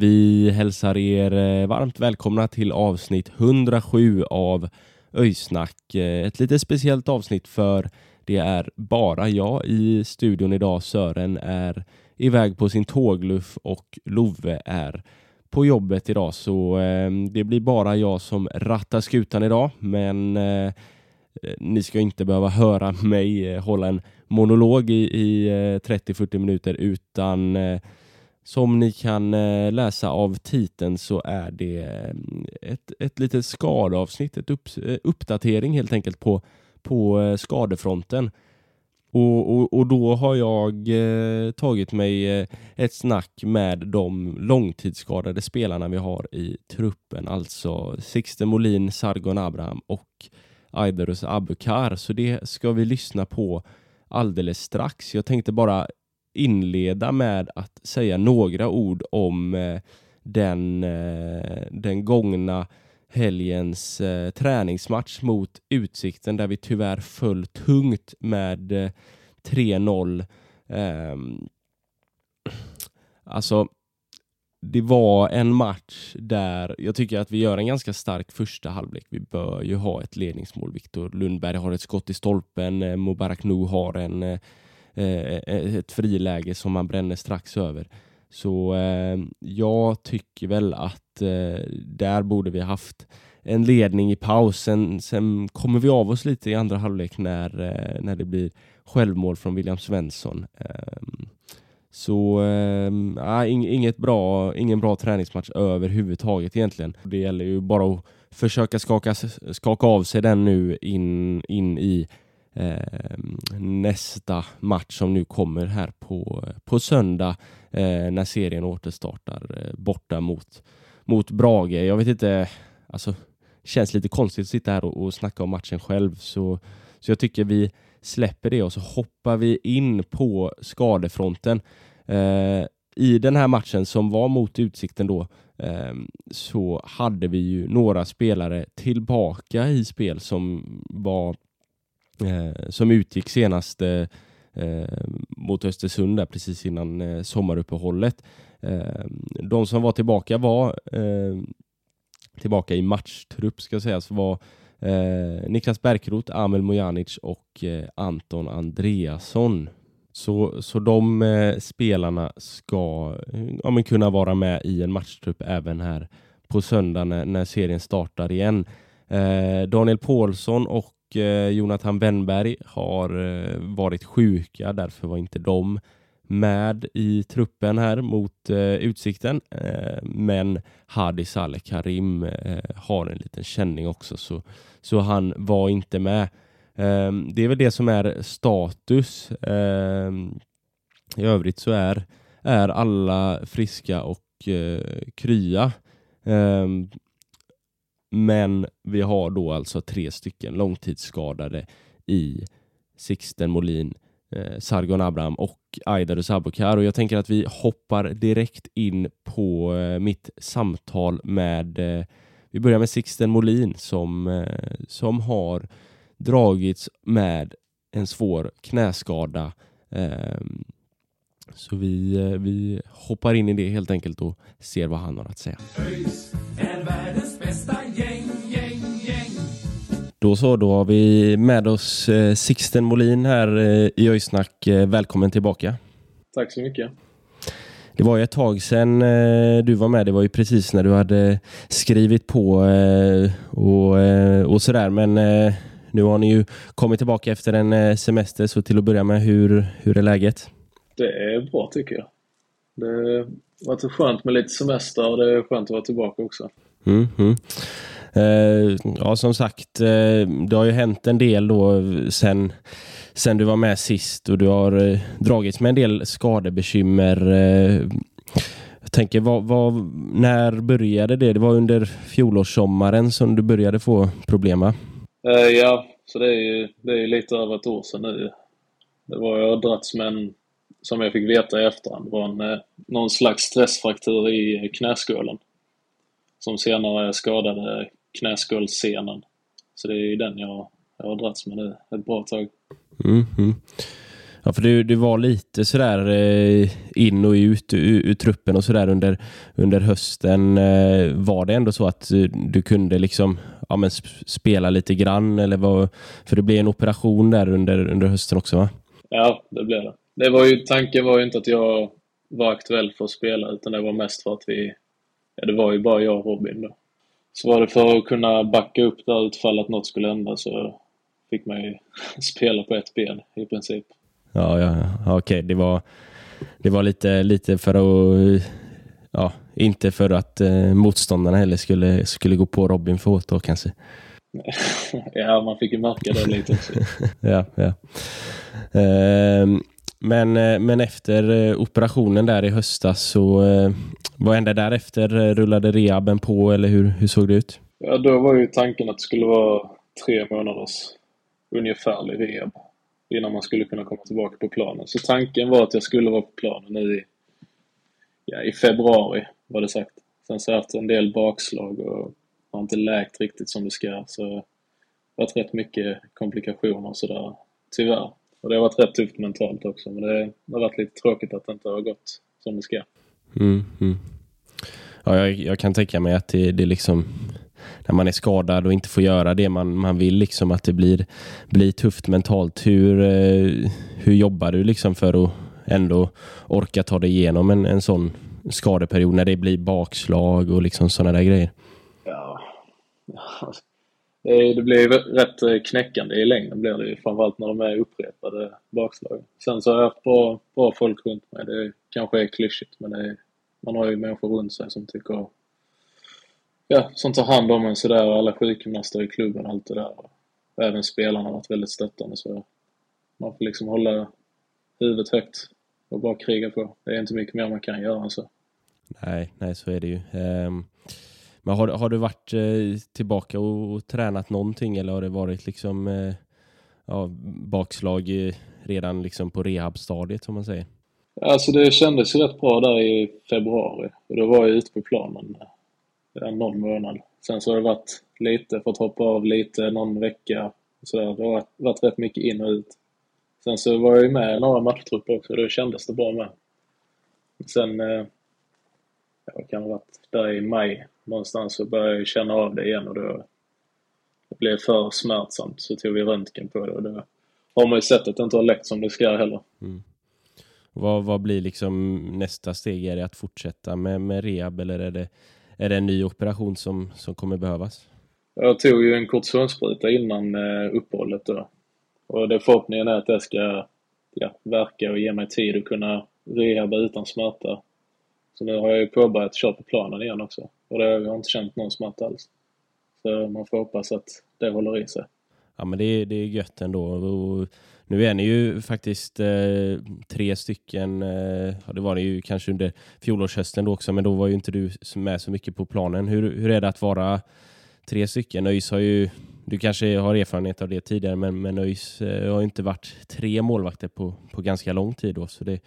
Vi hälsar er eh, varmt välkomna till avsnitt 107 av Öjsnack. Eh, ett lite speciellt avsnitt för det är bara jag i studion idag. Sören är iväg på sin tågluff och Love är på jobbet idag så eh, det blir bara jag som rattar skutan idag men eh, eh ni ska inte behöva höra mig eh, hålla en monolog i, i eh, 30-40 minuter utan eh, som ni kan eh, läsa av titeln så är det eh, ett, ett litet skadeavsnitt, ett upp, eh, uppdatering helt enkelt på, på skadefronten. Och, och, och då har jag eh, tagit mig eh, ett snack med de långtidsskadade spelarna vi har i truppen, alltså Sixten Molin, Sargon Abraham och Aidarus Abukar. Så det ska vi lyssna på alldeles strax. Jag tänkte bara inleda med att säga några ord om eh, den, eh, den gångna helgens eh, träningsmatch mot Utsikten där vi tyvärr föll tungt med eh, 3-0. Ehm, alltså, det var en match där jag tycker att vi gör en ganska stark första halvlek. Vi bör ju ha ett ledningsmål. Viktor Lundberg har ett skott i stolpen. Eh, Mubarak Nu har en, eh, Eh, eh, ett friläge som man bränner strax över. Så eh, jag tycker väl att eh, där borde vi haft en ledning i pausen. Sen kommer vi av oss lite i andra halvlek när, eh, när det blir självmål från William Svensson. Ehm, så äh, inget bra, ingen bra träningsmatch överhuvudtaget egentligen. Det gäller ju bara att försöka skaka, skaka av sig den nu in, in i eh, nästa match som nu kommer här på, på söndag eh, när serien återstartar eh, borta mot, mot Brage. Jag vet inte, alltså känns lite konstigt att sitta här och, och snacka om matchen själv så, så jag tycker vi släpper det och så hoppar vi in på skadefronten. Eh, I den här matchen som var mot Utsikten då eh, så hade vi ju några spelare tillbaka i spel som var eh, som utgick senast eh, eh, mot Östersund där precis innan eh, sommaruppehållet. Eh, de som var tillbaka var eh, tillbaka i matchtrupp ska sägas var Eh, Niklas Bärkroth, Amel Mojanic och eh, Anton Andreasson. Så, så de eh, spelarna ska ja, men kunna vara med i en matchtrupp även här på söndag när, när serien startar igen. Eh, Daniel Paulsson och Eh, Jonathan Wennberg har eh, varit sjuka, därför var inte de med i truppen här mot eh, Utsikten. Eh, men Hadi Saleh Karim eh, har en liten känning också så, så han var inte med. Ehm, det är väl det som är status. Ehm, I övrigt så är, är alla friska och eh, krya. Ehm, men vi har då alltså tre stycken långtidsskadade i Sixten Molin, eh, Sargon Abraham och Aidarus Abukar och jag tänker att vi hoppar direkt in på eh, mitt samtal med eh, vi börjar med Sixten Molin som, eh, som har dragits med en svår knäskada. Ehm, så vi, eh, vi hoppar in i det helt enkelt och ser vad han har att säga. ÖIS då så, då har vi med oss eh, Sixten Molin här eh, i Öjsnack. Eh, välkommen tillbaka. Tack så mycket. det var ju ett tag sedan eh, du var med. Det var ju precis när du hade skrivit på eh, och, eh, och sådär. Men nu har ni ju kommit tillbaka efter en semester. Så till att börja med, hur, hur är läget? Det är bra tycker jag. Det har varit skönt med lite semester och det är skönt att vara tillbaka också. Mm, mm. Eh, ja, som sagt, eh, det har ju hänt en del då sen, sen du var med sist och du har eh, dragits med en del skadebekymmer. Jag tänker, vad, vad, när började det? Det var under fjolårssommaren som du började få problem, va? Ja, så det är ju det är lite över ett år sedan nu. Det var jag dragits med en, som jag fick veta i efterhand, var en, någon slags stressfraktur i knäskålen. Som senare skadade knäskålssenen. Så det är ju den jag, jag har dragits med nu ett bra tag. Mm, mm. Ja, för du, du var lite sådär eh, in och ut ur, ur truppen och sådär under, under hösten. Eh, var det ändå så att eh, du kunde liksom ja, men spela lite grann? Eller var, för det blev en operation där under, under hösten också va? Ja, det blev det. det var ju, tanken var ju inte att jag var aktuell för att spela utan det var mest för att vi... Ja, det var ju bara jag och Robin då. Så var det för att kunna backa upp där utfall att något skulle hända så fick man ju spela på ett ben i princip. Ja, ja, ja okej. Det var, det var lite, lite för att... Ja, inte för att eh, motståndarna heller skulle, skulle gå på Robin för hårt då kanske. ja, man fick ju märka det lite också. ja, ja. Ehm, men, eh, men efter eh, operationen där i höstas så eh, vad hände därefter? Rullade rehaben på eller hur, hur såg det ut? Ja, då var ju tanken att det skulle vara tre månaders ungefärlig rehab innan man skulle kunna komma tillbaka på planen. Så tanken var att jag skulle vara på planen nu i, ja, i februari, var det sagt. Sen så har jag haft en del bakslag och har inte läkt riktigt som det ska. Så det har varit rätt mycket komplikationer och sådär, tyvärr. Och det har varit rätt tufft mentalt också, men det, det har varit lite tråkigt att det inte har gått som det ska. Mm, mm. Ja, jag, jag, kan tänka mig att det, det liksom när man är skadad och inte får göra det man, man vill, liksom att det blir, blir tufft mentalt. Hur, eh, hur jobbar du liksom för att ändå orka ta dig igenom en, en sån skadeperiod när det blir bakslag och liksom sådana där grejer? Ja, Eh, det blir rätt eh, knäckande i längden blir det ju, framförallt när de är upprepade bakslag. Sen så har jag haft bra, bra folk runt mig. Det kanske är klyschigt men är, man har ju människor runt sig som tycker ja, som tar hand om en sådär alla sjukgymnaster i klubben och allt det där. även spelarna har varit väldigt stöttande så man får liksom hålla huvudet högt och bara kriga på. Det är inte mycket mer man kan göra än så. Nej, nej så är det ju. Um... Men har, har du varit eh, tillbaka och, och, tränat någonting eller har det varit liksom eh, ja, bakslag eh, redan liksom på rehabstadiet som man säger? Alltså det kändes ju rätt bra där i februari och då var jag ute på planen ja, någon månad. Sen så har det varit lite, fått hoppa av lite någon vecka. Så det har varit, varit rätt mycket in och ut. Sen så var jag ju med i några matchtrupper också och då kändes det bra med. Sen, eh, ja, kan ha varit där i maj någonstans så började jag känna av det igen och då det blev för smärtsamt. Så tog vi röntgen på det och då har man ju sett att det inte har läckt som det ska heller. Mm. Vad, vad blir liksom nästa steg? Är det att fortsätta med, med rehab eller är det, är det en ny operation som, som kommer behövas? Jag tog ju en kortisonspruta innan eh, uppehållet då. Och det förhoppningen är att det ska ja, verka och ge mig tid att kunna rehaba utan smärta. Så nu har jag ju påbörjat köra på planen igen också. Och det, jag har inte känt någon smärta alls. Så man får hoppas att det håller i sig. Ja men det är, det är gött ändå. Och nu är ni ju faktiskt eh, tre stycken, eh, det var det ju kanske under fjolårshösten då också, men då var ju inte du med så mycket på planen. Hur, hur är det att vara tre stycken? ÖIS har ju, du kanske har erfarenhet av det tidigare, men, men ÖIS eh, har ju inte varit tre målvakter på, på ganska lång tid då, så det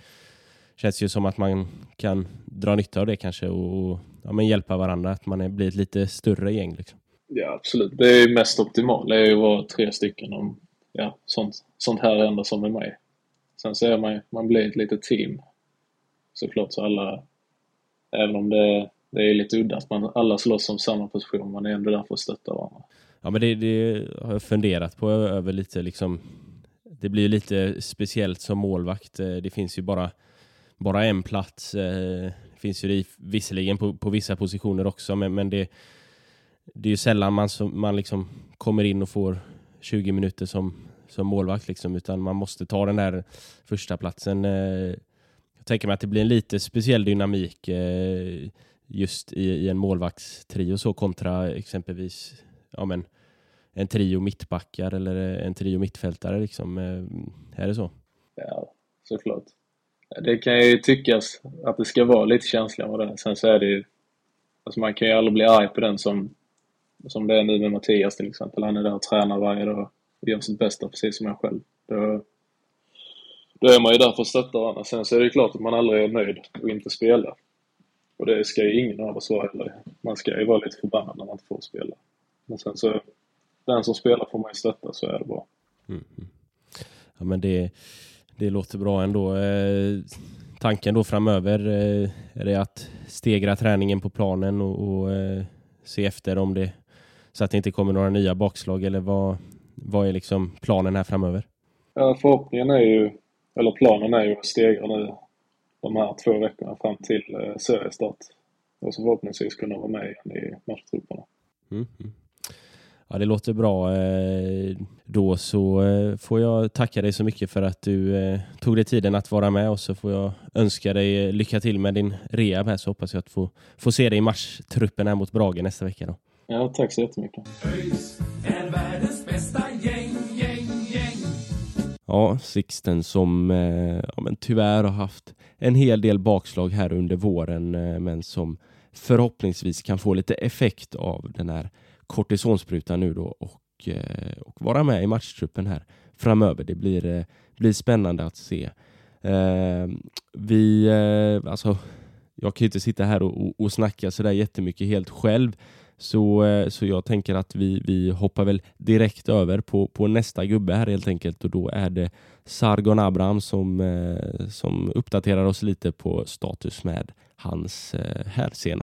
känns ju som att man kan dra nytta av det kanske och ja, men hjälpa varandra, att man är, blir ett lite större gäng. Liksom. Ja, absolut. Det är ju mest optimalt. Är att vara tre stycken om ja, sånt, sånt här händer som med mig. Sen så är man man blir ett litet team. Såklart så alla, även om det, det är lite udda att man alla slåss om samma position, man är ändå där för att stötta varandra. Ja men det, det har jag funderat på över lite liksom det blir lite speciellt som målvakt. Det finns ju bara bara en plats. Finns ju det visserligen på, på vissa positioner också, men, men det, det är ju sällan man, som, man liksom kommer in och får 20 minuter som, som målvakt, liksom, utan man måste ta den där första platsen. Eh, jag tänker mig att det blir en lite speciell dynamik eh, just i, i en målvaktstrio så kontra exempelvis ja, men, en trio mittbackar eller en trio mittfältare. Liksom. Eh, är det så? Ja, såklart. Det kan ju tyckas att det ska vara lite känsligare med det. Sen så är det ju... Alltså man kan ju aldrig bli arg på den som, som det är nu med Mattias till exempel. Han är där och tränar varje dag och gör sitt bästa precis som jag själv. Då, då är man ju där för att stötta varandra. Sen så är det ju klart att man aldrig är nöjd och inte spelar. Och det ska ju ingen av oss vara heller. Man ska ju vara lite förbannad när man inte får spela. Men sen så, den som spelar får man ju stötta, så är det bra. Mm, mm. Ja men det, det låter bra ändå. Eh, tanken då framöver, eh, är det att stegra träningen på planen och, och eh, se efter om det så att det inte kommer några nya bakslag eller vad, vad är liksom planen här framöver? Ja, förhoppningen är ju, eller planen är ju att stegra nu de här två veckorna fram till eh, seriestart. Och så förhoppningsvis kunna vara med igen i matchtrupperna. Mm. Ja, det låter bra. Eh, då så eh, får jag tacka dig så mycket för att du eh, tog dig tiden att vara med och så får jag önska dig lycka till med din rehab här så hoppas jag att få, få se dig i matchtruppen här mot Brage nästa vecka. Då. Ja, tack så jättemycket. ÖIS är världens bästa gäng, gäng, gäng. Ja, Sixten som ja, men tyvärr har haft en hel del bakslag här under våren men som förhoppningsvis kan få lite effekt av den här kortisonspruta nu då och, eh, och vara med i matchtruppen här framöver. Det blir, eh, blir spännande att se. Ehm, vi, eh, alltså, jag kan ju inte sitta här och, och, och snacka sådär jättemycket helt själv. Så, så jag tänker att vi, vi hoppar väl direkt över på, på nästa gubbe här helt enkelt och då är det Sargon Abraham som, som uppdaterar oss lite på status med hans hälsena.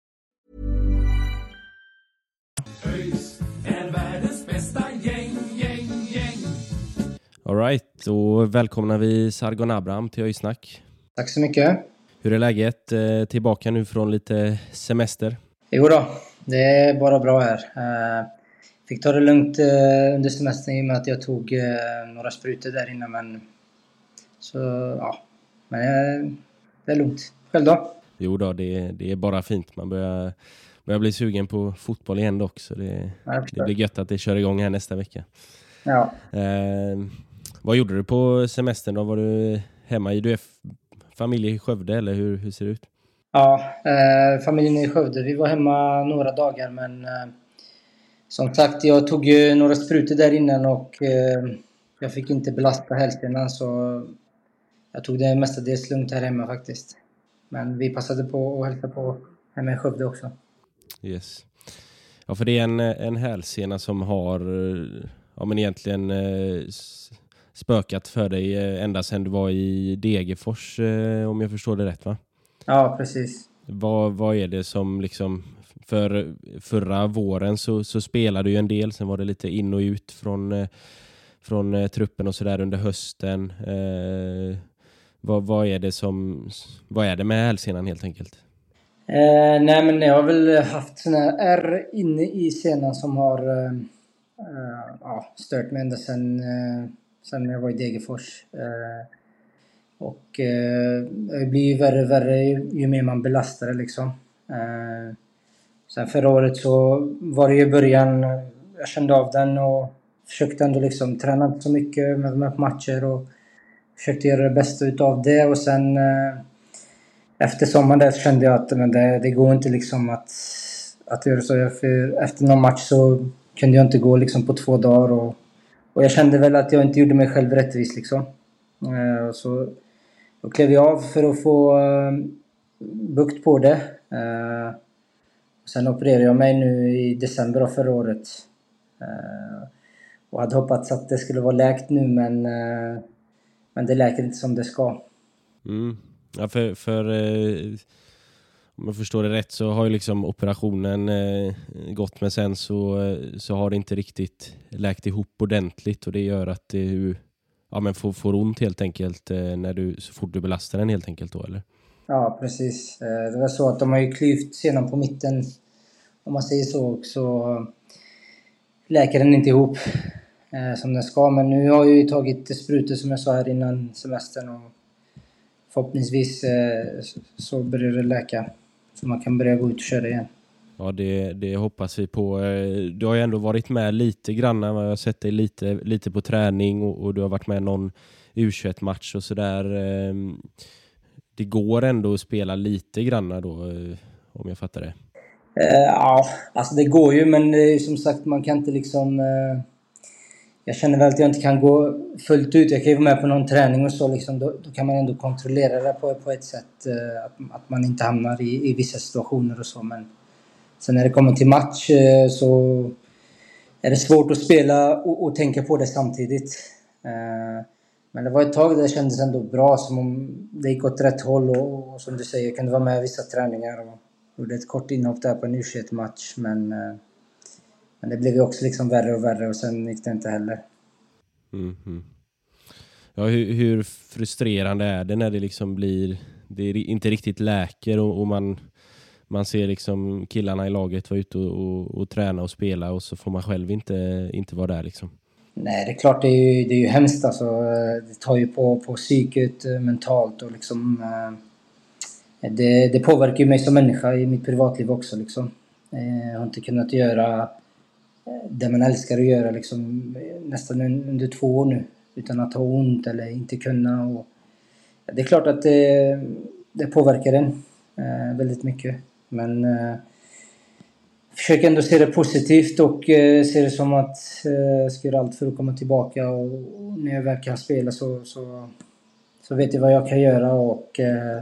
Alright, då välkomnar vi Sargon Abraham till Öjsnack. Tack så mycket. Hur är läget? Eh, tillbaka nu från lite semester? Jo då, det är bara bra här. Eh, fick ta det lugnt eh, under semestern i och med att jag tog några sprutor där inne men... Så ja, men det är lugnt. Själv då? Jo då, det, det är bara fint. Man börjar börjar bli sugen på fotboll igen dock. Så det, det blir gött att det kör igång här nästa vecka. Ja. Eh, vad gjorde du på semestern då? Var du hemma i du är familj i Skövde eller hur, hur ser det ut? Ja, eh, familjen i Skövde. Vi var hemma några dagar men eh, som sagt, jag tog ju några sprutor där innan och eh, jag fick inte belasta hälsenan så jag tog det mestadels lugnt här hemma faktiskt. Men vi passade på att hälsa på hemma i Skövde också. Yes. Ja, för det är en, en hälsena som har ja, men egentligen eh, spökat för dig eh, ända sedan du var i Degerfors, eh, om jag förstår det rätt va? Ja, precis. Vad, vad är det som liksom, för förra våren så, så spelade du ju en del, sen var det lite in och ut från, eh, från truppen och sådär under hösten. Eh, vad, vad är det som, vad är det med hälsenan helt enkelt? Eh, nej men jag har väl haft såna här R inne i scenen som har eh, ja, stört mig ända sen, jag var i Degerfors. Eh, Och eh, det blir ju värre och värre ju, ju mer man belastar det liksom. Eh, sen förra året så var det ju början, jag kände av den och försökte ändå liksom träna inte så mycket med, med matcher och försökte göra det bästa utav det och sen eh, efter sommaren där så kände jag att men det, det går inte liksom att, att göra så. För efter någon match så kunde jag inte gå liksom på två dagar och, och jag kände väl att jag inte gjorde mig själv rättvis liksom. Eh, så då klev jag av för att få eh, bukt på det. Eh, sen opererade jag mig nu i december av förra året. Eh, och hade hoppats att det skulle vara läkt nu men, eh, men det läker inte som det ska. Mm. Ja, för, för eh, om jag förstår det rätt så har ju liksom operationen eh, gått men sen så, eh, så har det inte riktigt läkt ihop ordentligt och det gör att du ja, men får, får ont helt enkelt eh, när du, så fort du belastar den helt enkelt då eller? Ja precis. Eh, det var så att de har ju klyvt senan på mitten om man säger så så läker den inte ihop eh, som den ska. Men nu har jag ju tagit sprutor som jag sa här innan semestern och förhoppningsvis eh, så börjar det läka. Så man kan börja gå ut och köra igen. Ja, det, det hoppas vi på. Eh, du har ju ändå varit med lite grann. Jag har sett dig lite, lite på träning och, och du har varit med någon U21-match och sådär. Eh, det går ändå att spela lite grann då, om jag fattar det. Ja, alltså det går ju men som sagt man kan inte liksom jag känner väl att jag inte kan gå fullt ut. Jag kan ju vara med på någon träning och så liksom. Då, då kan man ändå kontrollera det på, på ett sätt. Eh, att, att man inte hamnar i, i vissa situationer och så. Men sen när det kommer till match eh, så är det svårt att spela och, och tänka på det samtidigt. Eh, men det var ett tag där det kändes ändå bra, som om det gick åt rätt håll och, och som du säger, jag kunde vara med i vissa träningar och gjorde ett kort inhopp där på en u match men eh, men det blev ju också liksom värre och värre och sen gick det inte heller. Mm -hmm. Ja, hur, hur, frustrerande är det när det liksom blir, det är inte riktigt läker och, och man, man ser liksom killarna i laget vara ute och, och, och, träna och spela och så får man själv inte, inte vara där liksom? Nej, det är klart det är ju, det är ju hemskt alltså. Det tar ju på, på psyket eh, mentalt och liksom... Eh, det, det påverkar ju mig som människa i mitt privatliv också liksom. Eh, jag har inte kunnat göra det man älskar att göra liksom, nästan under två år nu. Utan att ha ont eller inte kunna. Och, det är klart att det, det påverkar en eh, väldigt mycket. Men eh, försöker ändå se det positivt och eh, se det som att eh, jag ska göra allt för att komma tillbaka. Och, och när jag väl kan spela så, så, så vet jag vad jag kan göra och eh,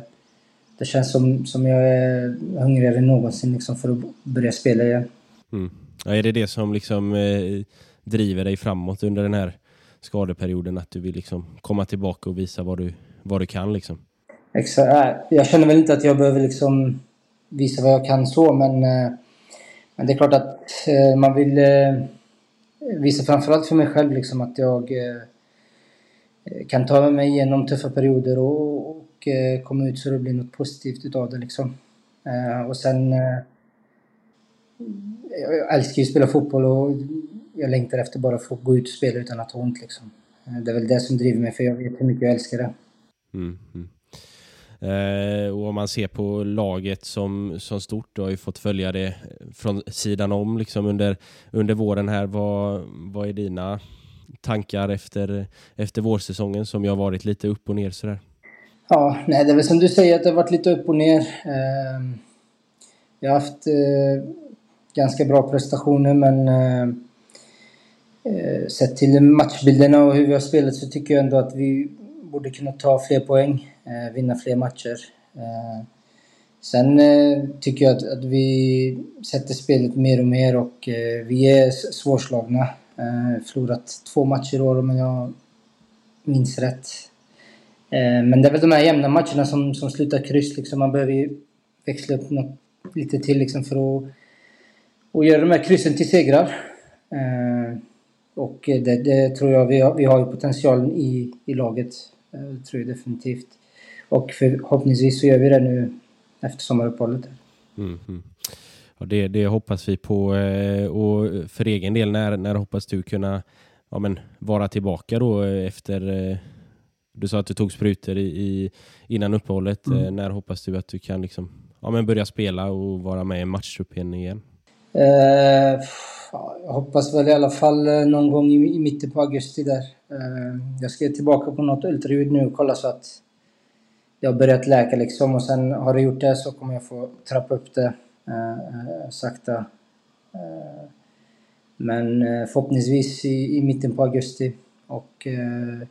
det känns som, som jag är hungrigare än någonsin liksom, för att börja spela igen. Mm. Ja, är det det som liksom eh, driver dig framåt under den här skadeperioden? Att du vill liksom komma tillbaka och visa vad du, vad du kan liksom? Exakt. Jag känner väl inte att jag behöver liksom visa vad jag kan så, men, eh, men det är klart att eh, man vill eh, visa framförallt för mig själv liksom att jag eh, kan ta mig igenom tuffa perioder och, och eh, komma ut så det blir något positivt utav det liksom. Eh, och sen jag älskar ju att spela fotboll och jag längtar efter bara att få gå ut och spela utan att ha ont liksom. Det är väl det som driver mig, för jag vet hur mycket jag älskar det. Mm, mm. Eh, och om man ser på laget som, som stort, du har ju fått följa det från sidan om liksom under, under våren här. Vad, vad är dina tankar efter, efter vårsäsongen som ju har varit lite upp och ner sådär? Ja, nej, det är väl som du säger att det har varit lite upp och ner. Eh, jag har haft eh, ganska bra prestationer men eh, eh, sett till matchbilderna och hur vi har spelat så tycker jag ändå att vi borde kunna ta fler poäng, eh, vinna fler matcher. Eh, sen eh, tycker jag att, att, vi sätter spelet mer och mer och eh, vi är svårslagna. Eh, förlorat två matcher i år om jag minns rätt. Eh, men det är väl de här jämna matcherna som, som slutar kryss liksom. Man behöver ju växla upp något lite till liksom för att och göra de här kryssen till segrar. Eh, och det, det, tror jag vi har, vi har ju potentialen i, i laget. Eh, det tror jag definitivt. Och förhoppningsvis så gör vi det nu efter sommaruppehållet. Mm, mm. Ja, det, det hoppas vi på. Eh, och för egen del, när, när hoppas du kunna ja, men, vara tillbaka då efter Du sa att du tog sprutor i, i, innan uppehållet. Mm. När hoppas du att du kan liksom, ja, men börja spela och vara med i matchtruppen igen? Eh, jag hoppas väl i alla fall eh, någon gång i, i mitten på augusti där. Eh, jag ska tillbaka på något ultraljud nu och kolla så att det har börjat läka liksom och sen har det gjort det så kommer jag få trappa upp det sakta. Men förhoppningsvis i, i mitten på augusti. Och eh,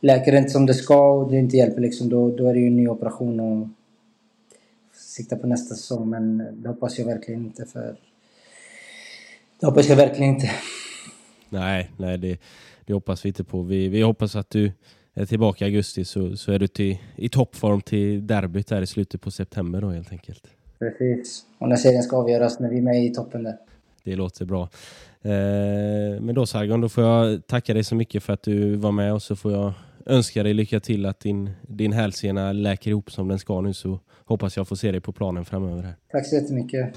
läker det inte som det ska och det inte hjälper liksom, då, då är det ju en ny operation och sikta på nästa säsong. Men det hoppas jag verkligen inte för... Det hoppas jag verkligen inte. Nej, nej det, det hoppas vi inte på. Vi, vi hoppas att du är tillbaka i augusti så, så är du till, i toppform till derbyt där i slutet på september då helt enkelt. Precis. Och när serien ska avgöras, när vi är med i toppen där. Det låter bra. Eh, men då Sargon, då får jag tacka dig så mycket för att du var med och så får jag önska dig lycka till att din, din hälsena läker ihop som den ska nu så hoppas jag får se dig på planen framöver. här. Tack så jättemycket.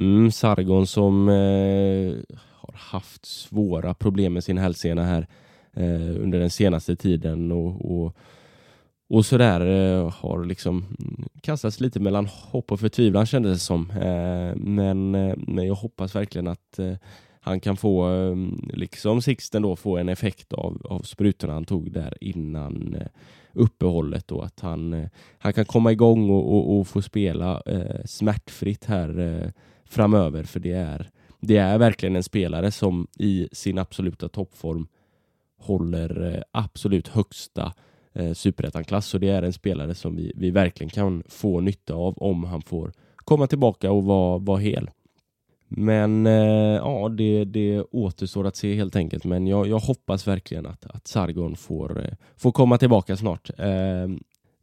Mm, Sargon som eh, har haft svåra problem med sin hälsena här eh, under den senaste tiden och, och, och sådär eh, har liksom mm, kastats lite mellan hopp och förtvivlan kändes det som. Eh, men, eh, men jag hoppas verkligen att eh, han kan få, eh, liksom Sixten då, få en effekt av, av sprutorna han tog där innan eh, uppehållet och att han, eh, han kan komma igång och, och, och få spela eh, smärtfritt här eh, framöver för det är, det är verkligen en spelare som i sin absoluta toppform håller eh, absolut högsta eh, superettan-klass och det är en spelare som vi, vi verkligen kan få nytta av om han får komma tillbaka och vara, vara hel. Men eh, ja, det, det återstår att se helt enkelt. Men jag, jag hoppas verkligen att, att Sargon får, eh, får komma tillbaka snart. Eh,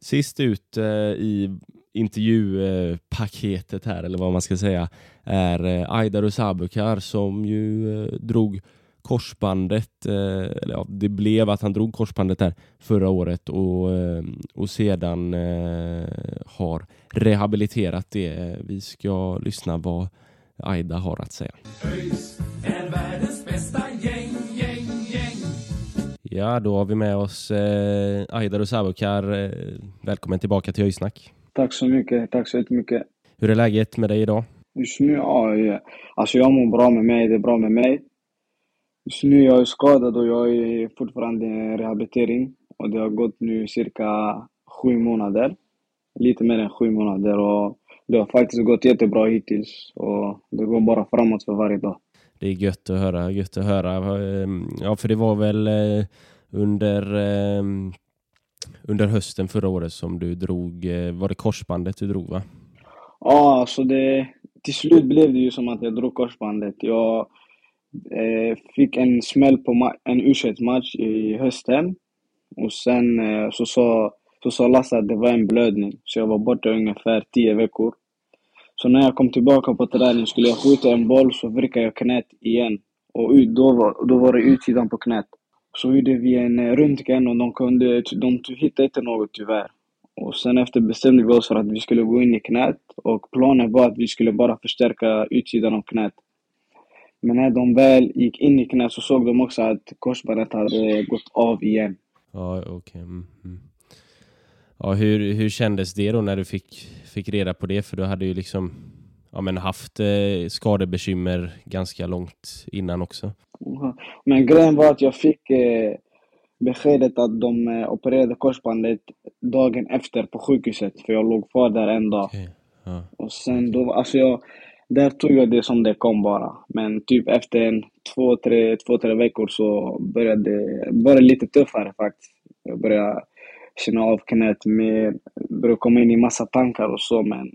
sist ut eh, i intervjupaketet här, eller vad man ska säga, är eh, Aidarus Abukar som ju eh, drog korsbandet, eh, eller ja, det blev att han drog korsbandet där förra året och, och sedan har rehabiliterat det. Vi ska lyssna vad Aida har att säga. Ja, då har vi med oss eh, Aida Rusabukar. Eh, välkommen tillbaka till Öjsnack. Tack så mycket. Tack så jättemycket. Hur är läget med dig idag? Just nu, ja, ja. Alltså jag mår bra med mig. Det är bra med mig. Just nu jag är skadad och jag är fortfarande i rehabilitering. Och det har gått nu cirka sju månader. Lite mer än sju månader. Och det har faktiskt gått jättebra hittills. Och det går bara framåt för varje dag. Det är gött att höra. Gött att höra. Eh, Ja, för det var väl eh, under, eh, under hösten förra året som du drog, eh, var det korsbandet du drog va? Ja, alltså det... Till slut blev det ju som att jag drog korsbandet. Jag eh, fick en smäll på en u match i hösten. Och sen eh, så sa så sa Lasse att det var en blödning. Så jag var borta ungefär 10 veckor. Så när jag kom tillbaka på träning skulle jag skjuta en boll så vrickade jag knät igen. Och ut, då, var, då var det utsidan på knät. Så gjorde vi en eh, röntgen och de, kunde, de hittade inte något tyvärr. Och sen efter bestämde vi oss för att vi skulle gå in i knät. Och planen var att vi skulle bara förstärka utsidan av knät. Men när de väl gick in i knät så såg de också att korsbandet hade gått av igen. Ja, okej. Mm, mm. Ja, hur, hur kändes det då när du fick, fick reda på det? För du hade ju liksom ja, men haft eh, skadebekymmer ganska långt innan också. Men grejen var att jag fick eh, beskedet att de eh, opererade korsbandet dagen efter på sjukhuset. För jag låg kvar där en dag. Okej. Ja. Och sen då, alltså jag, där tog jag det som det kom bara. Men typ efter en två, tre, två, tre veckor så började det började lite tuffare faktiskt. Jag började känna av knät mer, började komma in i massa tankar och så men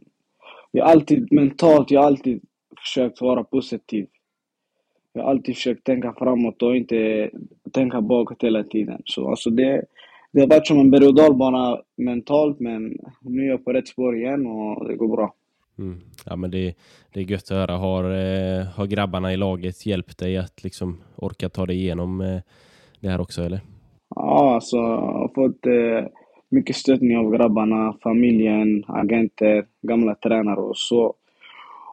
jag har alltid mentalt, jag har alltid försökt vara positiv. Jag har alltid försökt tänka framåt och inte tänka bakåt hela tiden. Så alltså det, det har varit som en berg och dalbana mentalt men nu är jag på rätt spår igen och det går bra. Mm. Ja, men det, det är gött att höra. Har, eh, har grabbarna i laget hjälpt dig att liksom orka ta dig igenom eh, det här också eller? Ja, alltså jag har fått eh, mycket stöttning av grabbarna, familjen, agenter, gamla tränare och så.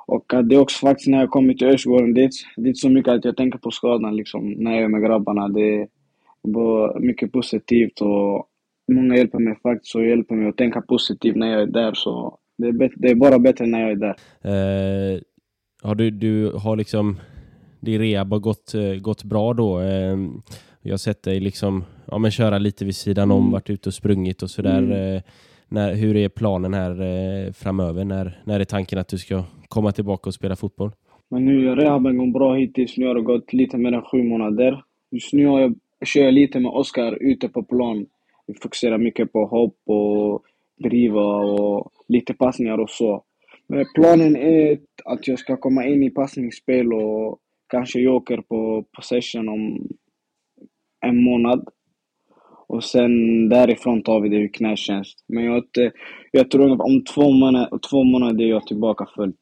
Och att det är också faktiskt när jag kommer till Örsgården, det är, det är inte så mycket att jag tänker på skadan liksom, när jag är med grabbarna. Det är mycket positivt och många hjälper mig faktiskt och hjälper mig att tänka positivt när jag är där. Så det är, det är bara bättre när jag är där. Eh, har du, du har liksom, din rehab har gått, eh, gått bra då? Eh, jag har sett dig liksom, ja, men köra lite vid sidan om, Mm. varit ute och sprungit och sådär. Mm. Eh, när, hur är planen här eh, framöver? När, när är tanken att du ska komma tillbaka och spela fotboll? Men nu är rehaben gått bra hittills. Nu har det gått lite mer än sju månader. Just nu har jag, kör jag lite med Oskar ute på plan. Vi fokuserar mycket på hopp och driva och lite passningar och så. Men planen är att jag ska komma in i passningsspel och kanske joker på possession om en månad. Och sen därifrån tar vi det hur knä känns. Men jag, inte- jag tror att om två månader, två månader är jag tillbaka fullt.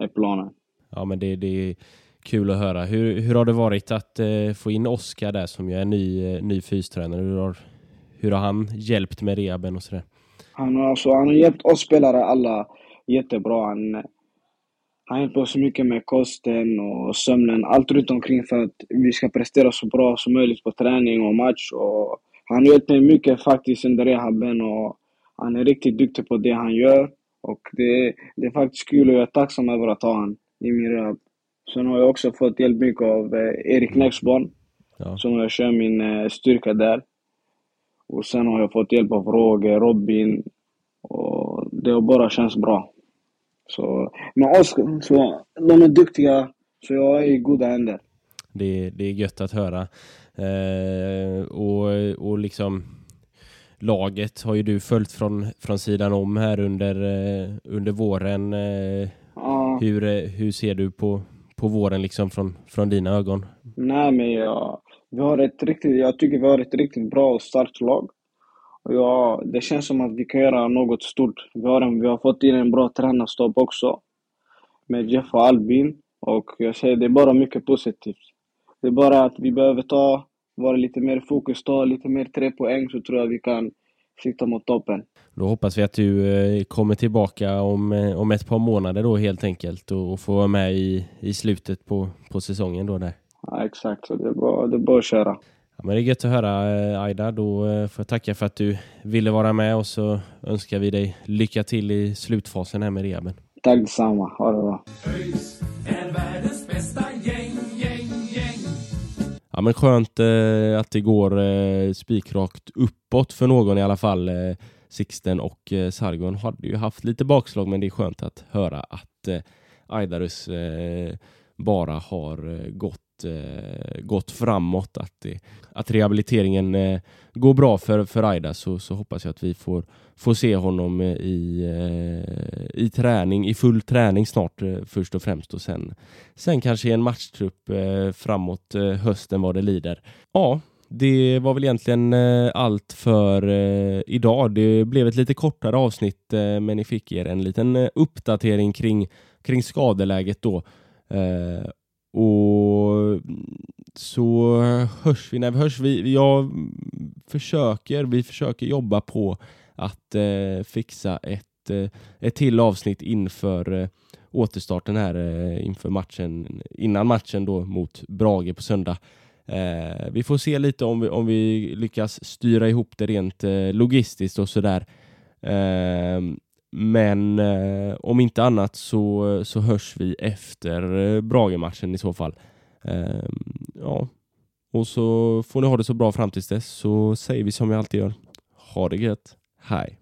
Är planen. Ja, men det, det är kul att höra. Hur, hur har det varit att eh, få in Oskar där som ju är ny, eh, ny fystränare? Hur har, hur har han hjälpt med rehaben och sådär? Han har, alltså, han har hjälpt oss spelare alla jättebra. Han, han hjälper oss mycket med kosten och sömnen, allt runt omkring för att vi ska prestera så bra som möjligt på träning och match. Och han har hjälpt mig mycket faktiskt under rehaben och han är riktigt duktig på det han gör. Och det, det är faktiskt kul och jag är tacksam över att ha han i min rehab. Sen har jag också fått hjälp mycket av eh, Erik Nexborn, Ja. som jag kör min eh, styrka där. Och sen har jag fått hjälp av Roger, Robin, och det har bara känts bra. Så, men Oskar, så, de är duktiga, så jag är i goda händer. Det, det är gött att höra. Eh, och, och liksom laget har ju du följt från, från sidan om här under, eh, under våren. Eh, Ja, hur, eh, hur ser du på, på våren liksom från, från dina ögon? nej men jag, vi har ett riktigt, jag tycker vi har ett riktigt bra och starkt lag. Ja, det känns som att vi kan göra något stort. Vi har, en, vi har fått in en bra tränarstab också. Med Jeff och Albin. Och jag säger det är bara mycket positivt. Det är bara att vi behöver ta, vara lite mer fokus, ta lite mer tre poäng så tror jag vi kan sikta mot toppen. Då hoppas vi att du eh, kommer tillbaka om, eh, om ett par månader då helt enkelt och, och får vara med i, i slutet på, på säsongen då där. Ja, exakt, så det är bara, det är bara att köra. Ja, men det är gött att höra eh, Aida. Då får jag tacka för att du ville vara med och så önskar vi dig lycka till i slutfasen här med rehaben. Tack detsamma, ha det bra. Men skönt eh, att det går eh, spikrakt uppåt för någon i alla fall. Eh, Sixten och eh, Sargon hade ju haft lite bakslag men det är skönt att höra att eh, Aidarus eh, bara har eh, gått, eh, gått framåt. Att, det, att rehabiliteringen eh, går bra för, för Aida så, så hoppas jag att vi får, får se honom eh, i, eh, i träning, i full träning snart eh, först och främst och sen Sen kanske i en matchtrupp eh, framåt eh, hösten vad det lider. Ja, det var väl egentligen eh, allt för eh, idag. Det blev ett lite kortare avsnitt eh, men ni fick er en liten eh, uppdatering kring, kring skadeläget då. Eh, och så hörs vi när vi hörs. Vi, jag försöker, vi försöker jobba på att eh, fixa ett, eh, ett till avsnitt inför eh, återstarten här eh, inför matchen, innan matchen då mot Brage på söndag. Eh, vi får se lite om vi, om vi lyckas styra ihop det rent eh, logistiskt och sådär. Ehm, men eh, om inte annat så, så hörs vi efter eh, Brage-matchen i så fall. Eh, ja, och så får ni ha det så bra fram tills dess så säger vi som vi alltid gör. Ha det gött. Hej!